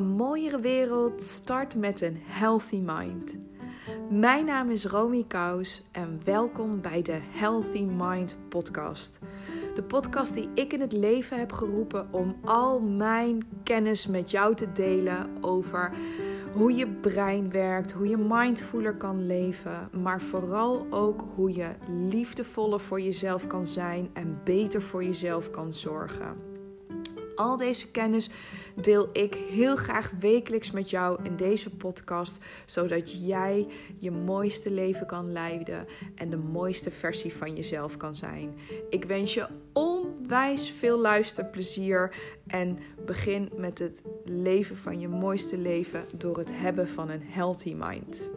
Een mooiere wereld start met een healthy mind. Mijn naam is Romy Kous en welkom bij de Healthy Mind podcast. De podcast die ik in het leven heb geroepen om al mijn kennis met jou te delen over hoe je brein werkt, hoe je mindfuler kan leven, maar vooral ook hoe je liefdevoller voor jezelf kan zijn en beter voor jezelf kan zorgen. Al deze kennis deel ik heel graag wekelijks met jou in deze podcast, zodat jij je mooiste leven kan leiden en de mooiste versie van jezelf kan zijn. Ik wens je onwijs veel luisterplezier en begin met het leven van je mooiste leven door het hebben van een healthy mind.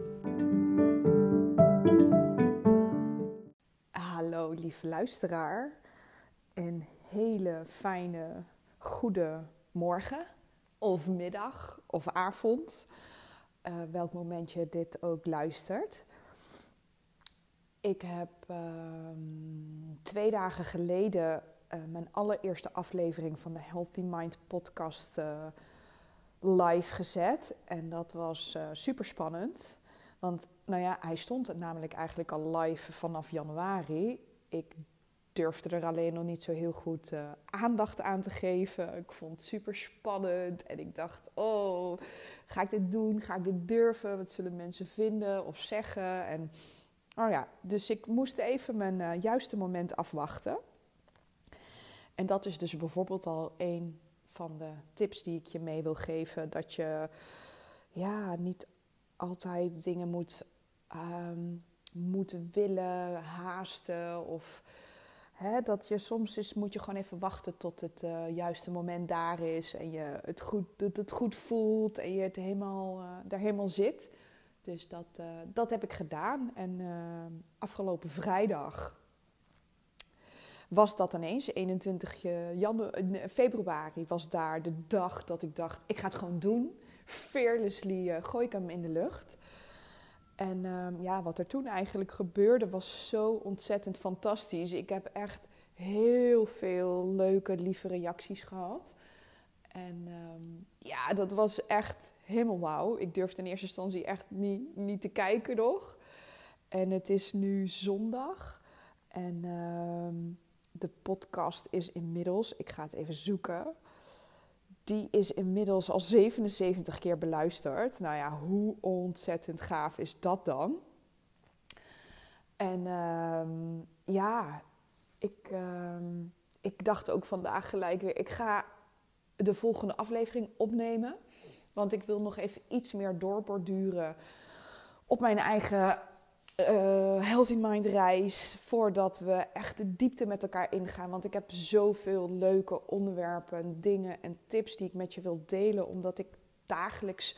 Hallo lieve luisteraar. Een hele fijne goede morgen of middag of avond, uh, welk moment je dit ook luistert. Ik heb ehm, twee dagen geleden uh, mijn allereerste aflevering van de Healthy Mind podcast uh, live gezet. En dat was super spannend. Want nou ja, hij stond namelijk eigenlijk al live vanaf januari. Ik durfde er alleen nog niet zo heel goed uh, aandacht aan te geven. Ik vond het super spannend en ik dacht: oh, ga ik dit doen? Ga ik dit durven? Wat zullen mensen vinden of zeggen? En oh ja, dus ik moest even mijn uh, juiste moment afwachten. En dat is dus bijvoorbeeld al een van de tips die ik je mee wil geven: dat je ja, niet altijd dingen moet, um, moet willen, haasten of dat je soms moet je gewoon even wachten tot het uh, juiste moment daar is. En je het goed, dat het goed voelt en je het helemaal, uh, daar helemaal zit. Dus dat, uh, dat heb ik gedaan. En afgelopen vrijdag was dat ineens. 21 januari, februari was daar de dag dat ik dacht, ik ga het gewoon doen. Fearlessly gooi ik hem in de lucht. En um, ja, wat er toen eigenlijk gebeurde was zo ontzettend fantastisch. Ik heb echt heel veel leuke, lieve reacties gehad. En um, ja, dat was echt helemaal wauw. Ik durfde in eerste instantie echt niet, niet te kijken nog. En het is nu zondag. En um, de podcast is inmiddels, ik ga het even zoeken die is inmiddels al 77 keer beluisterd. Nou ja, hoe ontzettend gaaf is dat dan? En uh, ja, ik, uh, ik dacht ook vandaag gelijk weer, ik ga de volgende aflevering opnemen. Want ik wil nog even iets meer doorborduren op mijn eigen uh, Healthy Mind reis. Voordat we echt de diepte met elkaar ingaan. Want ik heb zoveel leuke onderwerpen, dingen en tips die ik met je wil delen. Omdat ik dagelijks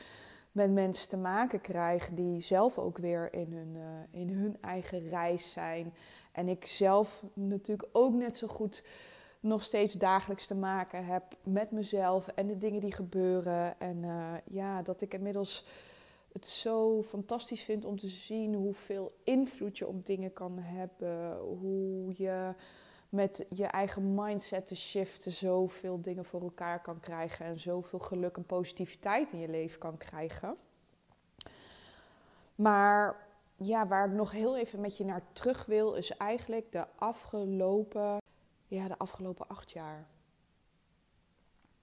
met mensen te maken krijg die zelf ook weer in hun, uh, in hun eigen reis zijn. En ik zelf natuurlijk ook net zo goed nog steeds dagelijks te maken heb met mezelf en de dingen die gebeuren. En uh, ja, dat ik inmiddels het zo fantastisch vind om te zien hoeveel invloed je op dingen kan hebben. Hoe je met je eigen mindset te shiften zoveel dingen voor elkaar kan krijgen. En zoveel geluk en positiviteit in je leven kan krijgen. Maar ja, waar ik nog heel even met je naar terug wil, is eigenlijk de afgelopen, ja, de afgelopen acht jaar.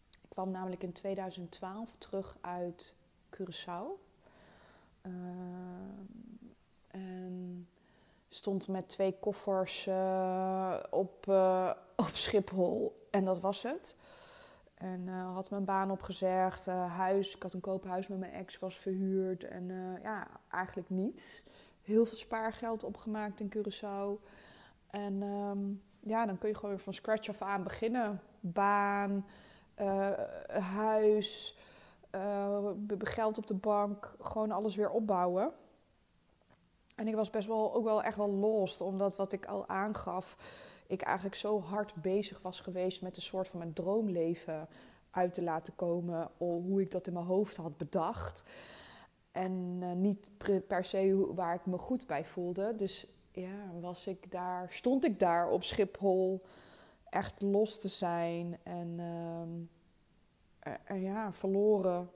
Ik kwam namelijk in 2012 terug uit Curaçao. Ehm, en stond met twee koffers uh, op, uh, op Schiphol en dat was het. En uh, had mijn baan opgezegd, huis, ik had een koophuis met mijn ex, was verhuurd en ja, eigenlijk niets. Heel veel spaargeld opgemaakt in Curaçao. En um, ja, dan kun je gewoon weer van scratch af aan beginnen. Baan, huis, uh, geld op de bank, gewoon alles weer opbouwen. En ik was best wel ook wel echt wel lost, omdat wat ik al aangaf, ik eigenlijk zo hard bezig was geweest met een soort van mijn droomleven uit te laten komen, hoe ik dat in mijn hoofd had bedacht. En uh, niet per se waar ik me goed bij voelde. Dus ja, was ik daar, stond ik daar op Schiphol echt los te zijn en uh, ja, verloren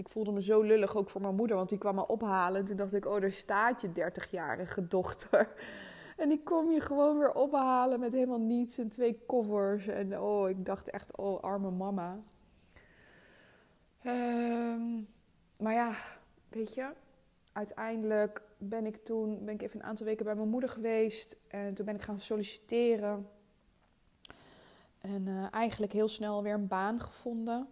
ik voelde me zo lullig ook voor mijn moeder, want die kwam me ophalen. Toen dacht ik, oh, daar staat je 30-jarige dochter. En die kom je gewoon weer ophalen met helemaal niets en twee koffers. En oh, ik dacht echt, oh, arme mama. Um, maar ja, weet je, uiteindelijk ben ik toen ben ik even een aantal weken bij mijn moeder geweest. En toen ben ik gaan solliciteren. En uh, eigenlijk heel snel weer een baan gevonden.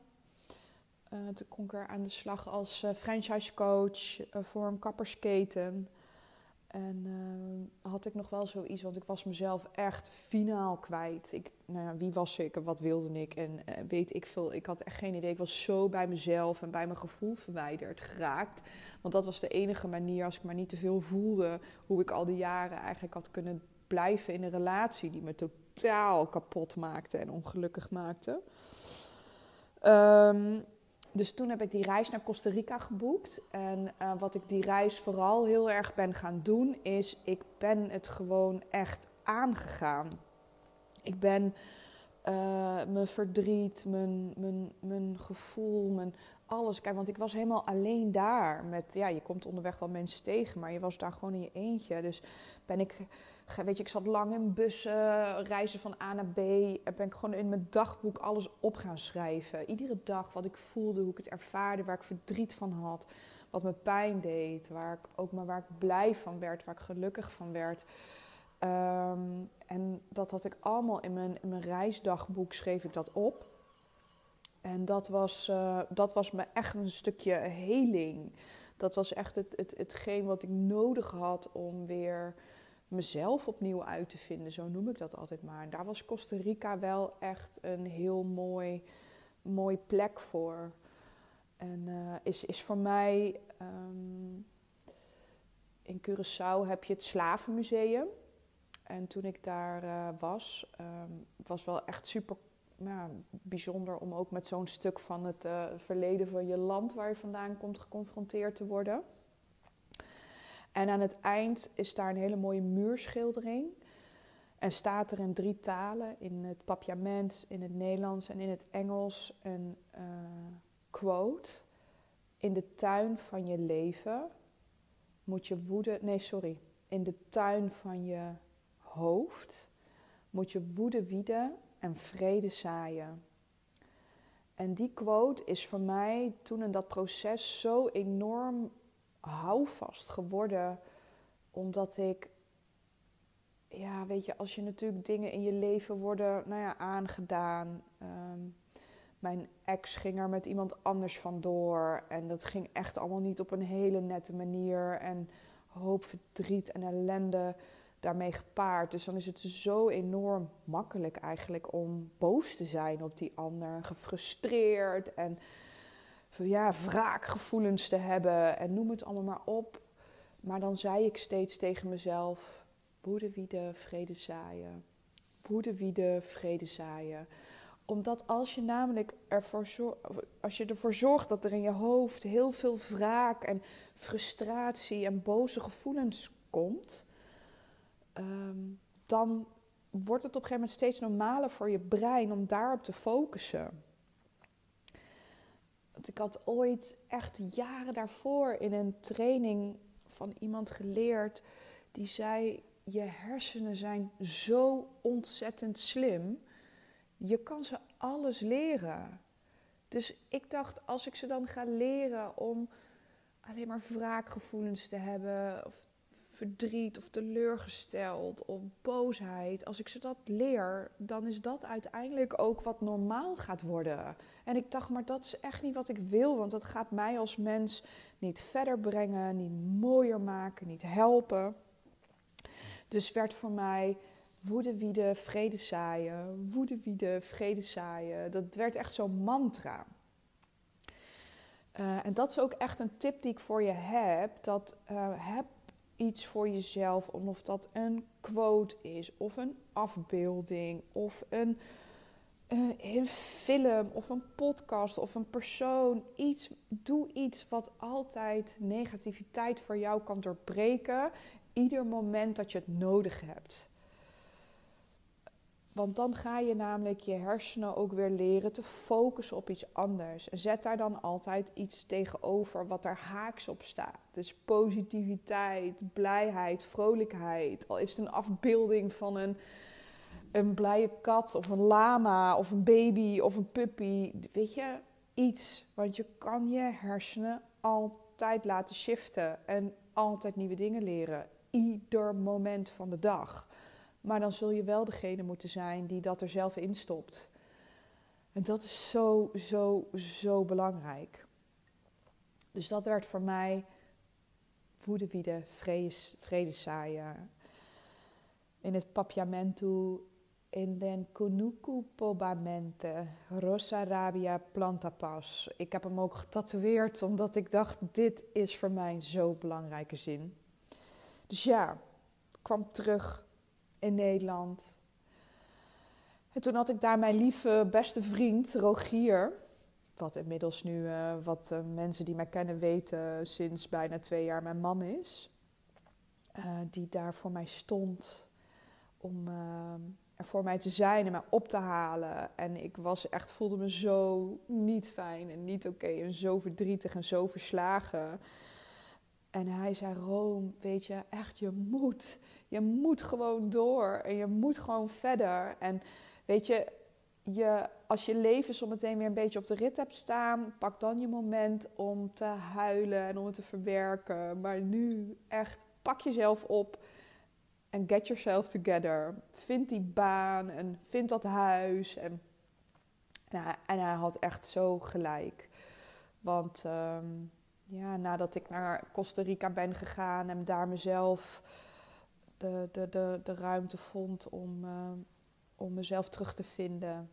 Uh, toen kon ik er aan de slag als uh, franchise coach voor een kappersketen. En had ik nog wel zoiets, want ik was mezelf echt finaal kwijt. Ik, nou ja, wie was ik en wat wilde ik? En weet ik veel, ik had echt geen idee. Ik was zo bij mezelf en bij mijn gevoel verwijderd geraakt. Want dat was de enige manier, als ik maar niet te veel voelde, hoe ik al die jaren eigenlijk had kunnen blijven in een relatie die me totaal kapot maakte en ongelukkig maakte. Um, dus toen heb ik die reis naar Costa Rica geboekt. En uh, wat ik die reis vooral heel erg ben gaan doen, is ik ben het gewoon echt aangegaan. Ik ben uh, mijn verdriet, mijn, mijn, mijn gevoel, mijn alles. Kijk, want ik was helemaal alleen daar. Met, ja, je komt onderweg wel mensen tegen, maar je was daar gewoon in je eentje. Dus ben ik weet je, ik zat lang in bussen, reizen van A naar B. Ben ik gewoon in mijn dagboek alles op gaan schrijven. Iedere dag wat ik voelde, hoe ik het ervaarde, waar ik verdriet van had, wat me pijn deed, waar ik ook maar waar ik blij van werd, waar ik gelukkig van werd. Ehm, en dat had ik allemaal in mijn, mijn reisdagboek, schreef ik dat op. En dat was, uh, dat was me echt een stukje heling. Dat was echt het, het, hetgeen wat ik nodig had om weer mezelf opnieuw uit te vinden. Zo noem ik dat altijd maar. Daar was Costa Rica wel echt een heel mooi, mooi plek voor. En uh, is, is voor mij. Um, in Curaçao heb je het Slavenmuseum. En toen ik daar uh, was, um, was wel echt super ja, bijzonder om ook met zo'n stuk van het uh, verleden van je land waar je vandaan komt geconfronteerd te worden. En aan het eind is daar een hele mooie muurschildering. En staat er in drie talen, in het Papiaments, in het Nederlands en in het Engels, een uh, quote. In de tuin van je leven moet je woede, nee sorry, in de tuin van je hoofd moet je woede wieden en vrede zaaien. En die quote is voor mij toen in dat proces zo enorm houvast geworden. Omdat ik, ja, weet je, als je natuurlijk dingen in je leven worden, nou ja, aangedaan. Ehm, mijn ex ging er met iemand anders vandoor. En dat ging echt allemaal niet op een hele nette manier. En hoop verdriet en ellende daarmee gepaard. Dus dan is het zo enorm makkelijk eigenlijk om boos te zijn op die ander. Gefrustreerd en ja, wraakgevoelens te hebben en noem het allemaal maar op. Maar dan zei ik steeds tegen mezelf: woede wiede, vrede zaaien. Woede wiede, vrede zaaien. Omdat als je namelijk ervoor zorgt, als je ervoor zorgt dat er in je hoofd heel veel wraak en frustratie en boze gevoelens komt, ehm, dan wordt het op een gegeven moment steeds normaler voor je brein om daarop te focussen. Want ik had ooit echt jaren daarvoor in een training van iemand geleerd die zei: Je hersenen zijn zo ontzettend slim. Je kan ze alles leren. Dus ik dacht, als ik ze dan ga leren om alleen maar wraakgevoelens te hebben, of verdriet of teleurgesteld of boosheid, als ik ze dat leer, dan is dat uiteindelijk ook wat normaal gaat worden. En ik dacht, maar dat is echt niet wat ik wil, want dat gaat mij als mens niet verder brengen, niet mooier maken, niet helpen. Dus werd voor mij woede wiede, vrede zaaien, woede wiede, vrede zaaien. Dat werd echt zo'n mantra. Uh, en dat is ook echt een tip die ik voor je heb. Dat uh, heb iets voor jezelf, of dat een quote is, of een afbeelding, of een, uh, een film, of een podcast, of een persoon. Iets, doe iets wat altijd negativiteit voor jou kan doorbreken, ieder moment dat je het nodig hebt. Want dan ga je namelijk je hersenen ook weer leren te focussen op iets anders. En zet daar dan altijd iets tegenover wat er haaks op staat. Dus positiviteit, blijheid, vrolijkheid. Al is het een afbeelding van een, een blije kat of een lama of een baby of een puppy. Weet je, iets. Want je kan je hersenen altijd laten shiften en altijd nieuwe dingen leren. Ieder moment van de dag. Maar dan zul je wel degene moeten zijn die dat er zelf in stopt. En dat is zo, zo, zo belangrijk. Dus dat werd voor mij woedewiede, vredes, vredeszaaier. In het papiamento, in den kunuku pobamente, rosa rabia plantapas. Ik heb hem ook getatoeëerd omdat ik dacht, dit is voor mij zo'n belangrijke zin. Dus ja, kwam terug in Nederland. En toen had ik daar mijn lieve beste vriend Rogier, wat inmiddels nu uh, wat uh, mensen die mij kennen weten sinds bijna twee jaar mijn man is. Uh, die daar voor mij stond om er voor mij te zijn en mij op te halen. En ik was echt, voelde me zo niet fijn en niet oké en zo verdrietig en zo verslagen. En hij zei: Room, weet je, echt, je moet. Je moet gewoon door en je moet gewoon verder. En weet je, je, als je leven zometeen weer een beetje op de rit hebt staan, pak dan je moment om te huilen en om het te verwerken. Maar nu echt, pak jezelf op en get yourself together. Vind die baan en vind dat huis. En, nou, en hij had echt zo gelijk. Want um, ja, nadat ik naar Costa Rica ben gegaan en daar mezelf de, de, de, de ruimte vond om, uh, om mezelf terug te vinden,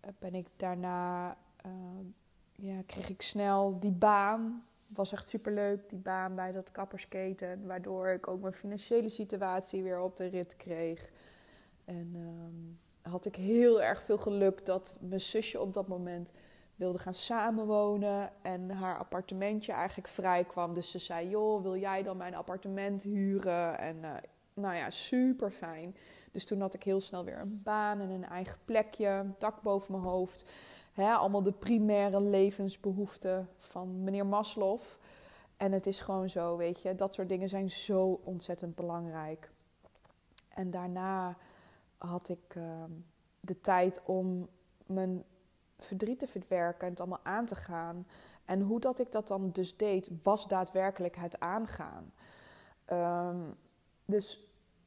eh, ben ik daarna, uh, ja, kreeg ik snel die baan. Was echt superleuk, die baan bij dat kappersketen. Waardoor ik ook mijn financiële situatie weer op de rit kreeg. En um, had ik heel erg veel geluk dat mijn zusje op dat moment wilde gaan samenwonen en haar appartementje eigenlijk vrij kwam. Dus ze zei: Joh, wil jij dan mijn appartement huren? En uh, nou ja, super fijn. Dus toen had ik heel snel weer een baan en een eigen plekje, dak boven mijn hoofd. Hè, allemaal de primaire levensbehoeften van meneer Maslow. En het is gewoon zo, weet je, dat soort dingen zijn zo ontzettend belangrijk. En daarna had ik uh, de tijd om mijn verdriet te verwerken en het allemaal aan te gaan. En hoe dat ik dat dan dus deed, was daadwerkelijk het aangaan. Um, dus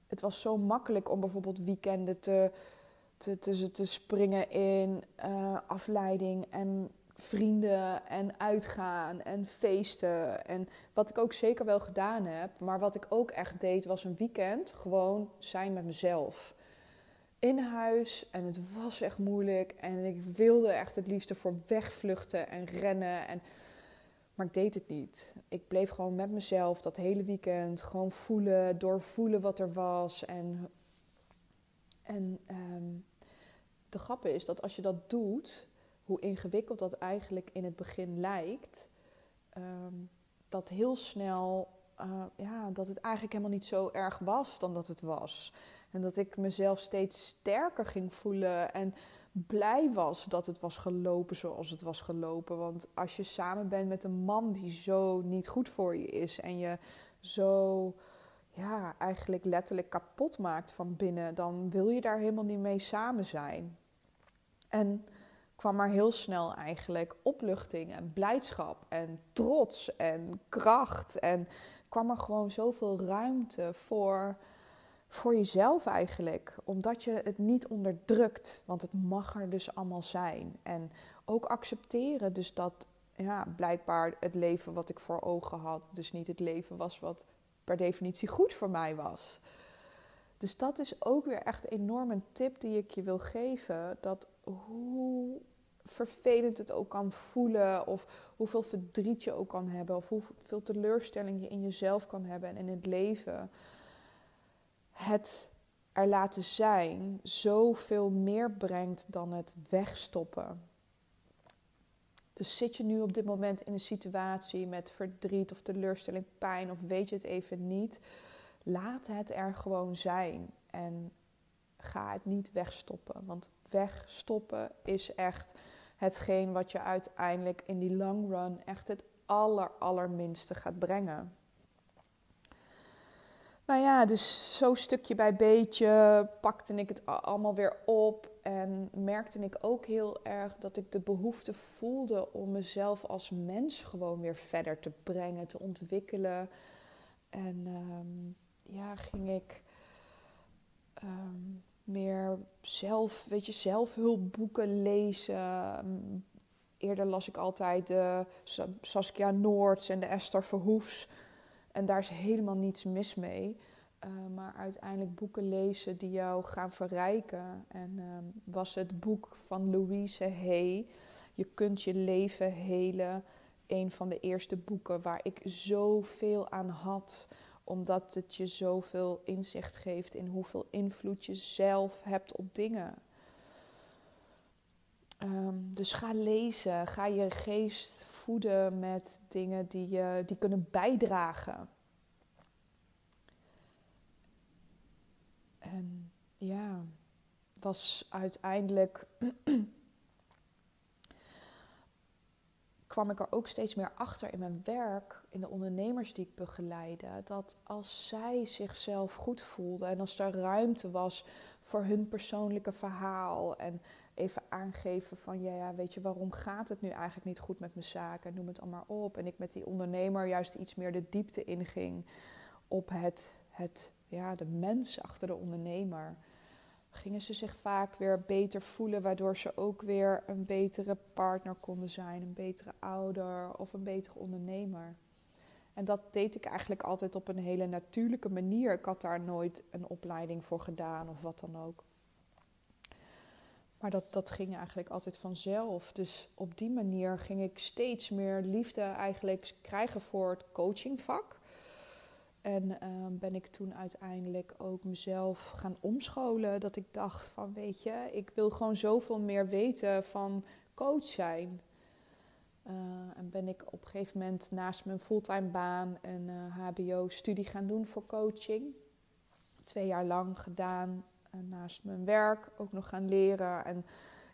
het was zo makkelijk om bijvoorbeeld weekenden te, te, te, te springen in uh, afleiding en vrienden en uitgaan en feesten. En wat ik ook zeker wel gedaan heb, maar wat ik ook echt deed, was een weekend gewoon zijn met mezelf in huis en het was echt moeilijk. En ik wilde echt het liefst ervoor wegvluchten en rennen. En, maar ik deed het niet. Ik bleef gewoon met mezelf dat hele weekend gewoon voelen, doorvoelen wat er was. En, en um, de grap is dat als je dat doet, hoe ingewikkeld dat eigenlijk in het begin lijkt, um, dat heel snel, uh, ja, dat het eigenlijk helemaal niet zo erg was dan dat het was. En dat ik mezelf steeds sterker ging voelen en blij was dat het was gelopen zoals het was gelopen. Want als je samen bent met een man die zo niet goed voor je is en je zo ja, eigenlijk letterlijk kapot maakt van binnen, dan wil je daar helemaal niet mee samen zijn. En kwam er heel snel eigenlijk opluchting en blijdschap en trots en kracht. En kwam er gewoon zoveel ruimte voor voor jezelf eigenlijk. Omdat je het niet onderdrukt. Want het mag er dus allemaal zijn. En ook accepteren dus dat ja, blijkbaar het leven wat ik voor ogen had... dus niet het leven was wat per definitie goed voor mij was. Dus dat is ook weer echt enorm een tip die ik je wil geven. Dat hoe vervelend het ook kan voelen, of hoeveel verdriet je ook kan hebben, of hoeveel teleurstelling je in jezelf kan hebben en in het leven het er laten zijn zoveel meer brengt dan het wegstoppen. Dus zit je nu op dit moment in een situatie met verdriet of teleurstelling, pijn of weet je het even niet, laat het er gewoon zijn. En ga het niet wegstoppen. Want wegstoppen is echt hetgeen wat je uiteindelijk in die long run echt het aller, allerminste gaat brengen. Nou ja, dus zo stukje bij beetje pakte ik het allemaal weer op. En merkte ik ook heel erg dat ik de behoefte voelde om mezelf als mens gewoon weer verder te brengen, te ontwikkelen. En um, ja, ging ik um, meer zelf, weet je, zelfhulpboeken lezen. Eerder las ik altijd de Saskia Noords en de Esther Verhoefs. En daar is helemaal niets mis mee. Uh, maar uiteindelijk boeken lezen die jou gaan verrijken. En uh, was het boek van Louise Hay, Je kunt je leven helen. Een van de eerste boeken waar ik zoveel aan had omdat het je zoveel inzicht geeft in hoeveel invloed je zelf hebt op dingen. Um, dus ga lezen, ga je geest met dingen die, je, die kunnen bijdragen. En ja, was uiteindelijk kwam ik er ook steeds meer achter in mijn werk, in de ondernemers die ik begeleide, dat als zij zichzelf goed voelden en als er ruimte was voor hun persoonlijke verhaal en even aangeven van ja, ja, weet je, waarom gaat het nu eigenlijk niet goed met mijn zaken, noem het allemaal op. En ik met die ondernemer juist iets meer de diepte inging op het, het ja, de mens achter de ondernemer gingen ze zich vaak weer beter voelen, waardoor ze ook weer een betere partner konden zijn, een betere ouder of een betere ondernemer. En dat deed ik eigenlijk altijd op een hele natuurlijke manier. Ik had daar nooit een opleiding voor gedaan of wat dan ook. Maar dat, dat ging eigenlijk altijd vanzelf. Dus op die manier ging ik steeds meer liefde eigenlijk krijgen voor het coachingvak. En ehm, ben ik toen uiteindelijk ook mezelf gaan omscholen. Dat ik dacht van weet je, ik wil gewoon zoveel meer weten van coach zijn. Uh, en ben ik op een gegeven moment naast mijn fulltime baan een HBO-studie gaan doen voor coaching. Twee jaar lang gedaan. Uh, naast mijn werk ook nog gaan leren. En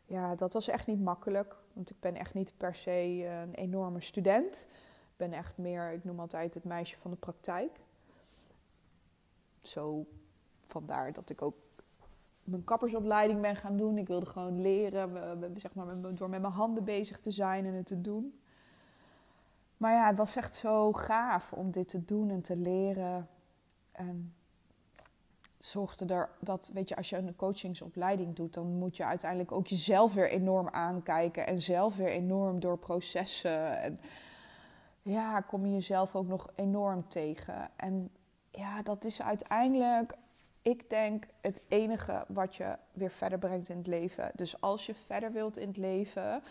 ja, dat was echt niet makkelijk. Want ik ben echt niet per se een enorme student. Ik ben echt meer, ik noem altijd het meisje van de praktijk zo vandaar dat ik ook mijn kappersopleiding ben gaan doen. Ik wilde gewoon leren, zeg maar, door met mijn handen bezig te zijn en het te doen. Maar ja, het was echt zo gaaf om dit te doen en te leren. En zorgde er dat, weet je, als je een coachingsopleiding doet, dan moet je uiteindelijk ook jezelf weer enorm aankijken en zelf weer enorm door processen. En ja, kom je jezelf ook nog enorm tegen. En ja, dat is uiteindelijk, ik denk, het enige wat je weer verder brengt in het leven. Dus als je verder wilt in het leven,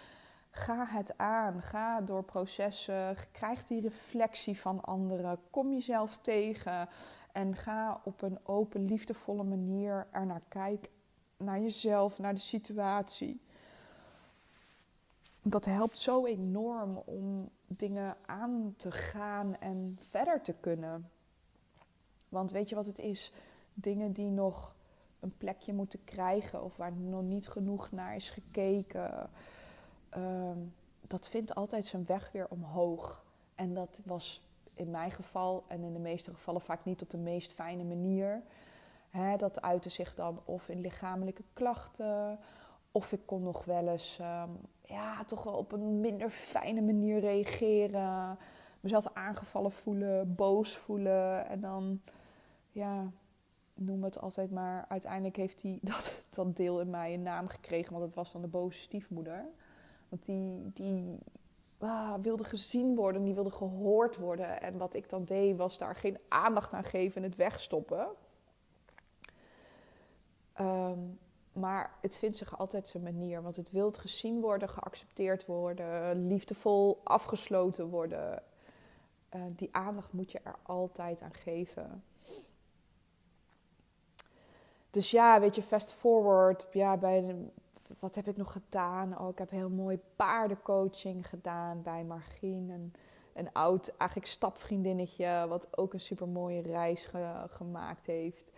ga het aan. Ga door processen. Krijg die reflectie van anderen. Kom jezelf tegen. En ga op een open, liefdevolle manier er naar kijken. Naar jezelf, naar de situatie. Dat helpt zo enorm om dingen aan te gaan en verder te kunnen. Want weet je wat het is? Dingen die nog een plekje moeten krijgen of waar nog niet genoeg naar is gekeken, ehm, dat vindt altijd zijn weg weer omhoog. En dat was in mijn geval en in de meeste gevallen vaak niet op de meest fijne manier. dat uitte zich dan of in lichamelijke klachten, of ik kon nog wel eens ehm, ja, toch wel op een minder fijne manier reageren. Mezelf aangevallen voelen, boos voelen. En dan ja, noem het altijd maar. Uiteindelijk heeft hij dat, dat deel in mij een naam gekregen, want het was dan de boze stiefmoeder. Want die, die ah, wilde gezien worden, die wilde gehoord worden. En wat ik dan deed, was daar geen aandacht aan geven en het wegstoppen. Ehm, maar het vindt zich altijd zijn manier. Want het wil gezien worden, geaccepteerd worden, liefdevol afgesloten worden. Uh, die aandacht moet je er altijd aan geven. Dus ja, weet je, fast forward. Ja, bij wat heb ik nog gedaan? Oh, ik heb heel mooi paardencoaching gedaan bij Margien. Een, oud, eigenlijk stapvriendinnetje, wat ook een super mooie reis gemaakt heeft.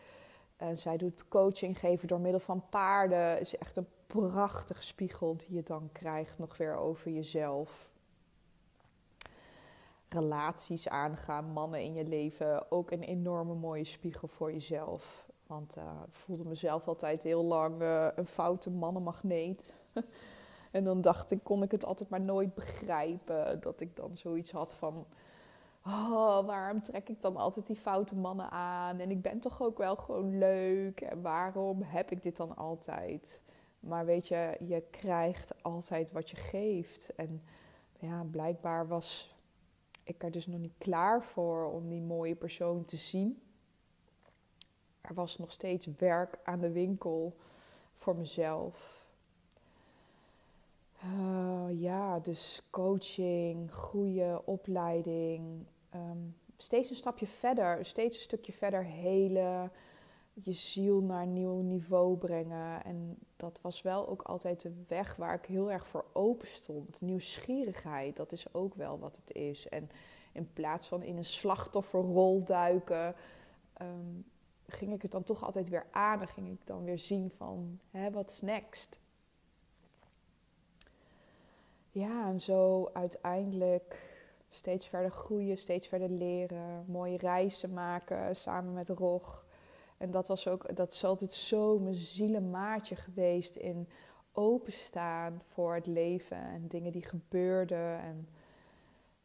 En zij doet coaching geven door middel van paarden. is echt een prachtige spiegel die je dan krijgt nog weer over jezelf. Relaties aangaan, mannen in je leven, ook een enorme mooie spiegel voor jezelf. Want uh, ik voelde mezelf altijd heel lang uh, een foute mannenmagneet. en dan dacht ik, kon ik het altijd maar nooit begrijpen. Dat ik dan zoiets had van, oh, waarom trek ik dan altijd die foute mannen aan? En ik ben toch ook wel gewoon leuk. En waarom heb ik dit dan altijd? Maar weet je, je krijgt altijd wat je geeft. En ja, blijkbaar was ik er dus nog niet klaar voor om die mooie persoon te zien. Er was nog steeds werk aan de winkel voor mezelf. Uh, ja, dus coaching, goede opleiding. Ehm, steeds een stapje verder, steeds een stukje verder helen. Je ziel naar een nieuw niveau brengen. En dat was wel ook altijd de weg waar ik heel erg voor open stond. Nieuwsgierigheid, dat is ook wel wat het is. En in plaats van in een slachtofferrol duiken, ehm, ging ik het dan toch altijd weer aan. En ging ik dan weer zien van, hè, is next? Ja, en zo uiteindelijk steeds verder groeien, steeds verder leren, mooie reizen maken samen met Rog. En dat, was ook, dat is altijd zo mijn zielenmaatje geweest in openstaan voor het leven en dingen die gebeurden. En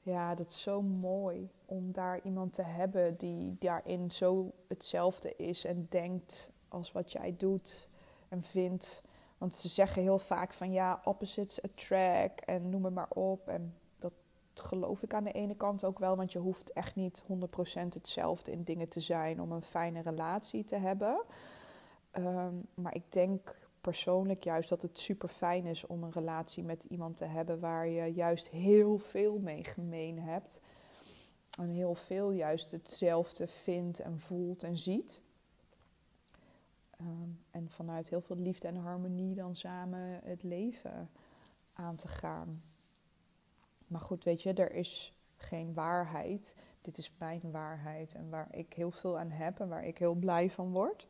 ja, dat is zo mooi om daar iemand te hebben die daarin zo hetzelfde is en denkt als wat jij doet en vindt. Want ze zeggen heel vaak van ja, opposites attract en noem het maar op. En dat geloof ik aan de ene kant ook wel, want je hoeft echt niet 100% hetzelfde in dingen te zijn om een fijne relatie te hebben. Ehm, maar ik denk persoonlijk juist dat het super fijn is om een relatie met iemand te hebben waar je juist heel veel mee gemeen hebt. En heel veel juist hetzelfde vindt en voelt en ziet. Ehm, en vanuit heel veel liefde en harmonie dan samen het leven aan te gaan. Maar goed, weet je, er is geen waarheid. Dit is mijn waarheid en waar ik heel veel aan heb en waar ik heel blij van word.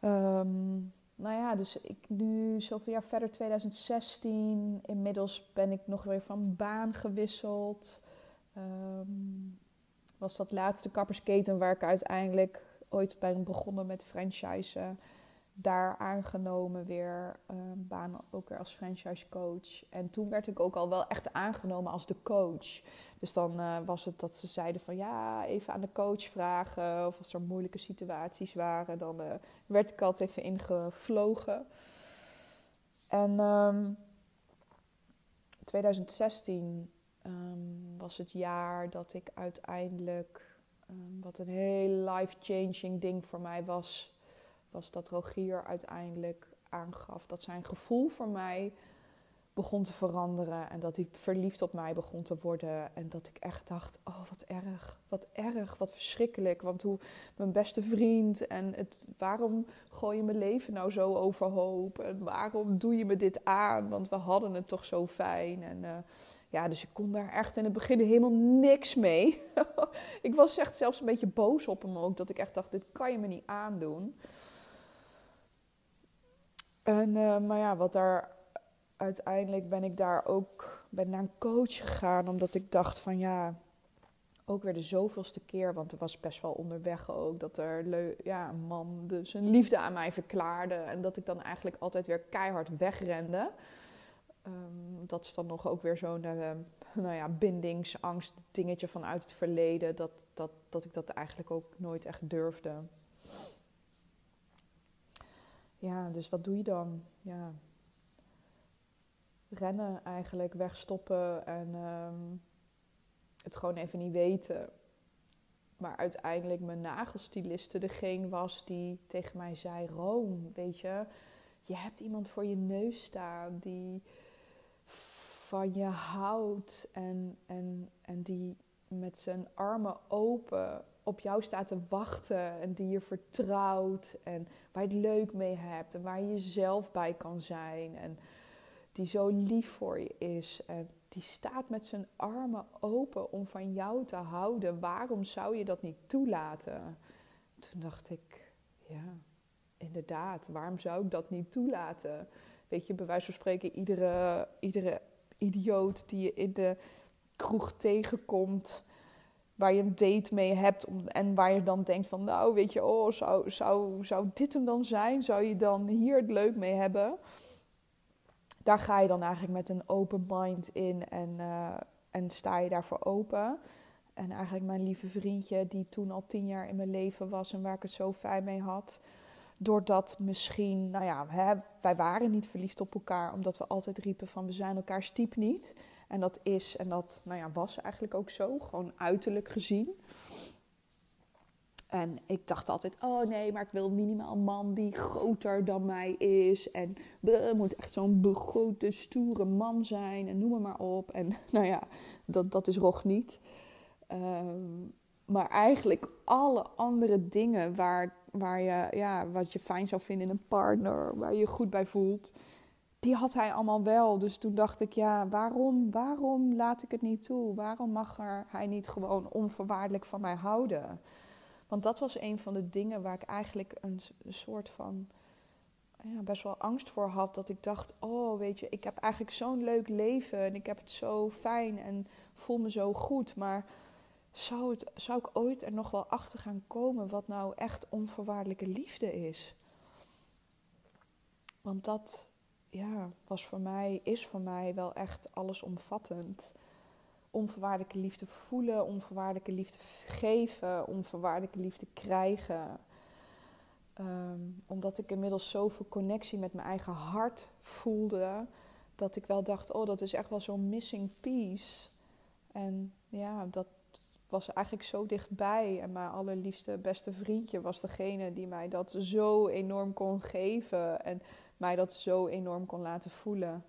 Um, nou ja, dus ik nu zoveel jaar verder, 2016. Inmiddels ben ik nog weer van baan gewisseld. Um, was dat laatste kappersketen waar ik uiteindelijk ooit ben begonnen met franchisen. Daar aangenomen weer, um, baan ook weer als franchise coach. En toen werd ik ook al wel echt aangenomen als de coach. Dus dan uh, was het dat ze zeiden van ja, even aan de coach vragen. Of als er moeilijke situaties waren, dan uh, werd ik altijd even ingevlogen. En um, 2016 um, was het jaar dat ik uiteindelijk, wat een heel life-changing ding voor mij was, was dat Rogier uiteindelijk aangaf dat zijn gevoel voor mij begon te veranderen en dat hij verliefd op mij begon te worden. En dat ik echt dacht: oh, wat erg, wat erg, wat verschrikkelijk. Want hoe mijn beste vriend en het, waarom gooi je mijn leven nou zo overhoop? En waarom doe je me dit aan? Want we hadden het toch zo fijn. En uh, ja, dus ik kon daar echt in het begin helemaal niks mee. ik was echt zelfs een beetje boos op hem ook, dat ik echt dacht: dit kan je me niet aandoen. En, uh, maar ja, wat daar uiteindelijk ben ik daar ook ben naar een coach gegaan. Omdat ik dacht van ja, ook weer de zoveelste keer. Want er was best wel onderweg ook dat er ja, een man dus een liefde aan mij verklaarde. En dat ik dan eigenlijk altijd weer keihard wegrende. Um, dat is dan nog ook weer zo'n uh, nou ja, bindingsangst dingetje vanuit het verleden. Dat, dat, dat ik dat eigenlijk ook nooit echt durfde. Ja, dus wat doe je dan? Ja, rennen eigenlijk, wegstoppen en um, het gewoon even niet weten. Maar uiteindelijk mijn nagelstyliste degene was die tegen mij zei: Room, weet je, je hebt iemand voor je neus staan die van je houdt en, en, en die met zijn armen open op jou staat te wachten en die je vertrouwt en waar je het leuk mee hebt en waar je jezelf bij kan zijn. En die zo lief voor je is. En die staat met zijn armen open om van jou te houden. Waarom zou je dat niet toelaten? Toen dacht ik, ja, inderdaad, waarom zou ik dat niet toelaten? Weet je, bij wijze van spreken, iedere, iedere idioot die je in de kroeg tegenkomt, waar je een date mee hebt en waar je dan denkt van, nou, weet je, oh, zou, zou, zou dit hem dan zijn? Zou je dan hier het leuk mee hebben? Daar ga je dan eigenlijk met een open mind in en, uh, en sta je daarvoor open. En eigenlijk mijn lieve vriendje, die toen al tien jaar in mijn leven was en waar ik het zo fijn mee had. Doordat misschien, nou ja, hè, wij waren niet verliefd op elkaar, omdat we altijd riepen van we zijn elkaar stiep niet. En dat is en dat nou ja, was eigenlijk ook zo, gewoon uiterlijk gezien. En ik dacht altijd, oh nee, maar ik wil minimaal een man die groter dan mij is. En het moet echt zo'n begrote, stoere man zijn. En noem maar, maar op. En nou ja, dat, dat is Rog niet. Ehm, maar eigenlijk alle andere dingen waar, waar je, ja, wat je fijn zou vinden in een partner, waar je je goed bij voelt, die had hij allemaal wel. Dus toen dacht ik, ja, waarom, waarom laat ik het niet toe? Waarom mag er, hij niet gewoon onvoorwaardelijk van mij houden? Want dat was een van de dingen waar ik eigenlijk een, een soort van ja, best wel angst voor had. Dat ik dacht, oh weet je, ik heb eigenlijk zo'n leuk leven en ik heb het zo fijn en voel me zo goed. Maar zou, het, zou ik ooit er nog wel achter gaan komen wat nou echt onvoorwaardelijke liefde is? Want dat ja, was voor mij, is voor mij wel echt allesomvattend. Onvoorwaardelijke liefde voelen, onvoorwaardelijke liefde geven, onvoorwaardelijke liefde krijgen. Ehm, omdat ik inmiddels zoveel connectie met mijn eigen hart voelde, dat ik wel dacht: oh, dat is echt wel zo'n missing piece. En ja, dat, was eigenlijk zo dichtbij. En mijn allerliefste beste vriendje was degene die mij dat zo enorm kon geven. En mij dat zo enorm kon laten voelen.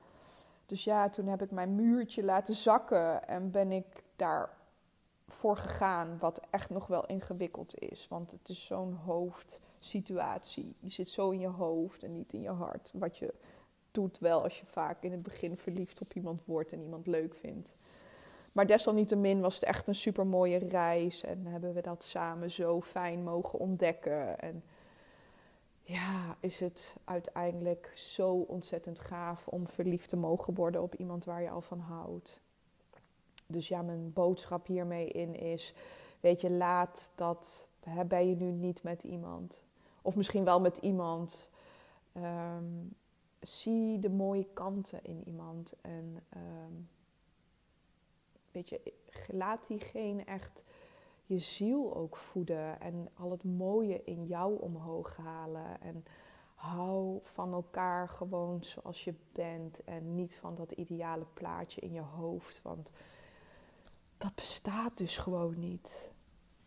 Dus ja, toen heb ik mijn muurtje laten zakken en ben ik daar voor gegaan, wat echt nog wel ingewikkeld is. Want het is zo'n hoofdsituatie. Je zit zo in je hoofd en niet in je hart. Wat je doet wel als je vaak in het begin verliefd op iemand wordt en iemand leuk vindt. Maar desalniettemin was het echt een super mooie reis. En hebben we dat samen zo fijn mogen ontdekken. En ja, is het uiteindelijk zo ontzettend gaaf om verliefd te mogen worden op iemand waar je al van houdt. Dus ja, mijn boodschap hiermee in is: weet je, laat dat. Ben je nu niet met iemand? Of misschien wel met iemand. Ehm, zie de mooie kanten in iemand. En ehm, weet je, laat diegene echt je ziel ook voeden en al het mooie in jou omhoog halen. En hou van elkaar gewoon zoals je bent en niet van dat ideale plaatje in je hoofd, want dat bestaat dus gewoon niet.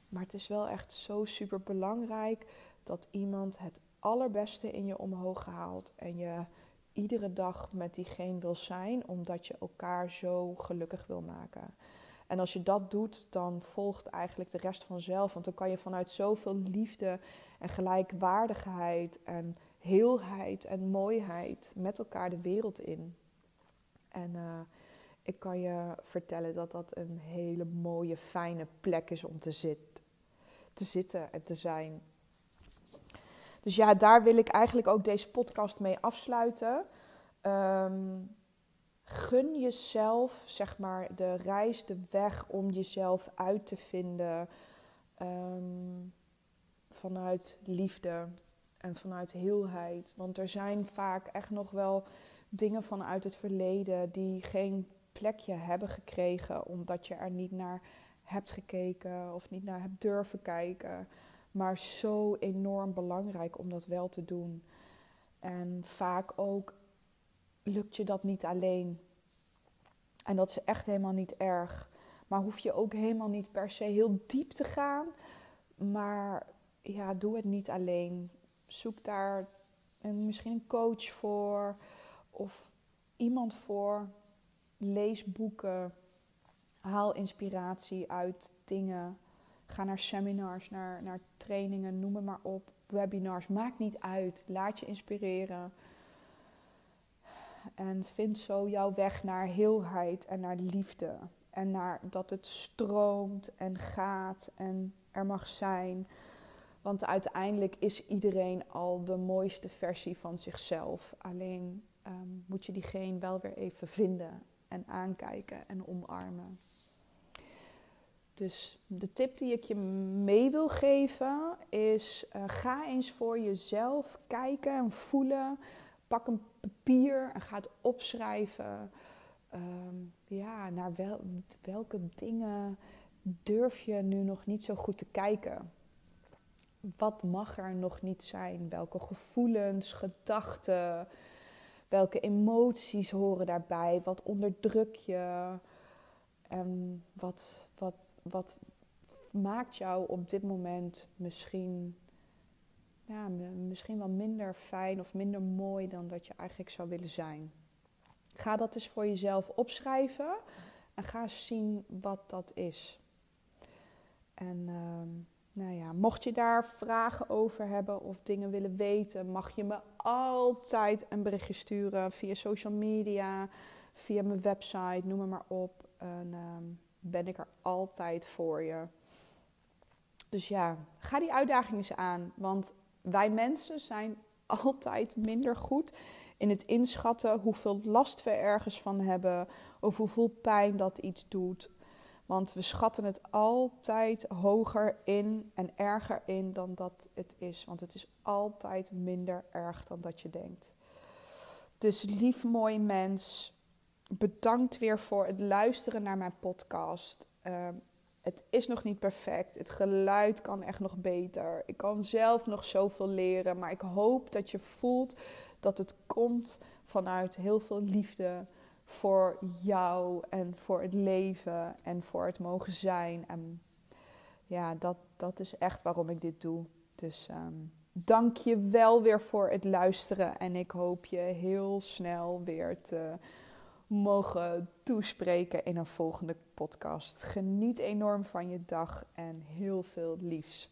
Maar het is wel echt zo super belangrijk dat iemand het allerbeste in je omhoog haalt en je iedere dag met diegene wil zijn, omdat je elkaar zo gelukkig wil maken. En als je dat doet, dan volgt eigenlijk de rest vanzelf. Want dan kan je vanuit zoveel liefde en gelijkwaardigheid en heelheid en mooiheid met elkaar de wereld in. En uh, ik kan je vertellen dat dat een hele mooie, fijne plek is om te, te zitten en te zijn. Dus ja, daar wil ik eigenlijk ook deze podcast mee afsluiten. Um, gun jezelf, zeg maar, de reis, de weg om jezelf uit te vinden ehm, vanuit liefde en vanuit heelheid. Want er zijn vaak echt nog wel dingen vanuit het verleden die geen plekje hebben gekregen omdat je er niet naar hebt gekeken of niet naar hebt durven kijken. Maar zo enorm belangrijk om dat wel te doen. En vaak ook lukt je dat niet alleen. En dat is echt helemaal niet erg. Maar hoef je ook helemaal niet per se heel diep te gaan. Maar ja, doe het niet alleen. Zoek daar een, misschien een coach voor of iemand voor. Lees boeken. Haal inspiratie uit dingen. Ga naar seminars, naar, naar trainingen, noem het maar op. Webinars, maakt niet uit. Laat je inspireren. En vind zo jouw weg naar heelheid en naar liefde. En naar dat het stroomt en gaat en er mag zijn. Want uiteindelijk is iedereen al de mooiste versie van zichzelf. Alleen ehm, moet je diegene wel weer even vinden en aankijken en omarmen. Dus de tip die ik je mee wil geven is: uh, ga eens voor jezelf kijken en voelen. Pak een papier en ga het opschrijven. Ehm, ja, naar wel, welke dingen durf je nu nog niet zo goed te kijken? Wat mag er nog niet zijn? Welke gevoelens, gedachten, welke emoties horen daarbij? Wat onderdruk je? En wat, wat, wat maakt jou op dit moment misschien, ja, misschien wel minder fijn of minder mooi dan dat je eigenlijk zou willen zijn? Ga dat eens voor jezelf opschrijven en ga zien wat dat is. En ehm, nou ja, mocht je daar vragen over hebben of dingen willen weten, mag je me altijd een berichtje sturen via social media, via mijn website, noem maar op. Ehm, ben ik er altijd voor je. Dus ja, ga die uitdaging eens aan. Want wij mensen zijn altijd minder goed in het inschatten hoeveel last we ergens van hebben, of hoeveel pijn dat iets doet. Want we schatten het altijd hoger in en erger in dan dat het is. Want het is altijd minder erg dan dat je denkt. Dus lief mooi mens, bedankt weer voor het luisteren naar mijn podcast. Ehm, het is nog niet perfect. Het geluid kan echt nog beter. Ik kan zelf nog zoveel leren. Maar ik hoop dat je voelt dat het komt vanuit heel veel liefde voor jou en voor het leven en voor het mogen zijn. En ja, dat, dat is echt waarom ik dit doe. Dus um, dank je wel weer voor het luisteren. En ik hoop je heel snel weer te mogen toespreken in een volgende podcast. Geniet enorm van je dag en heel veel liefs.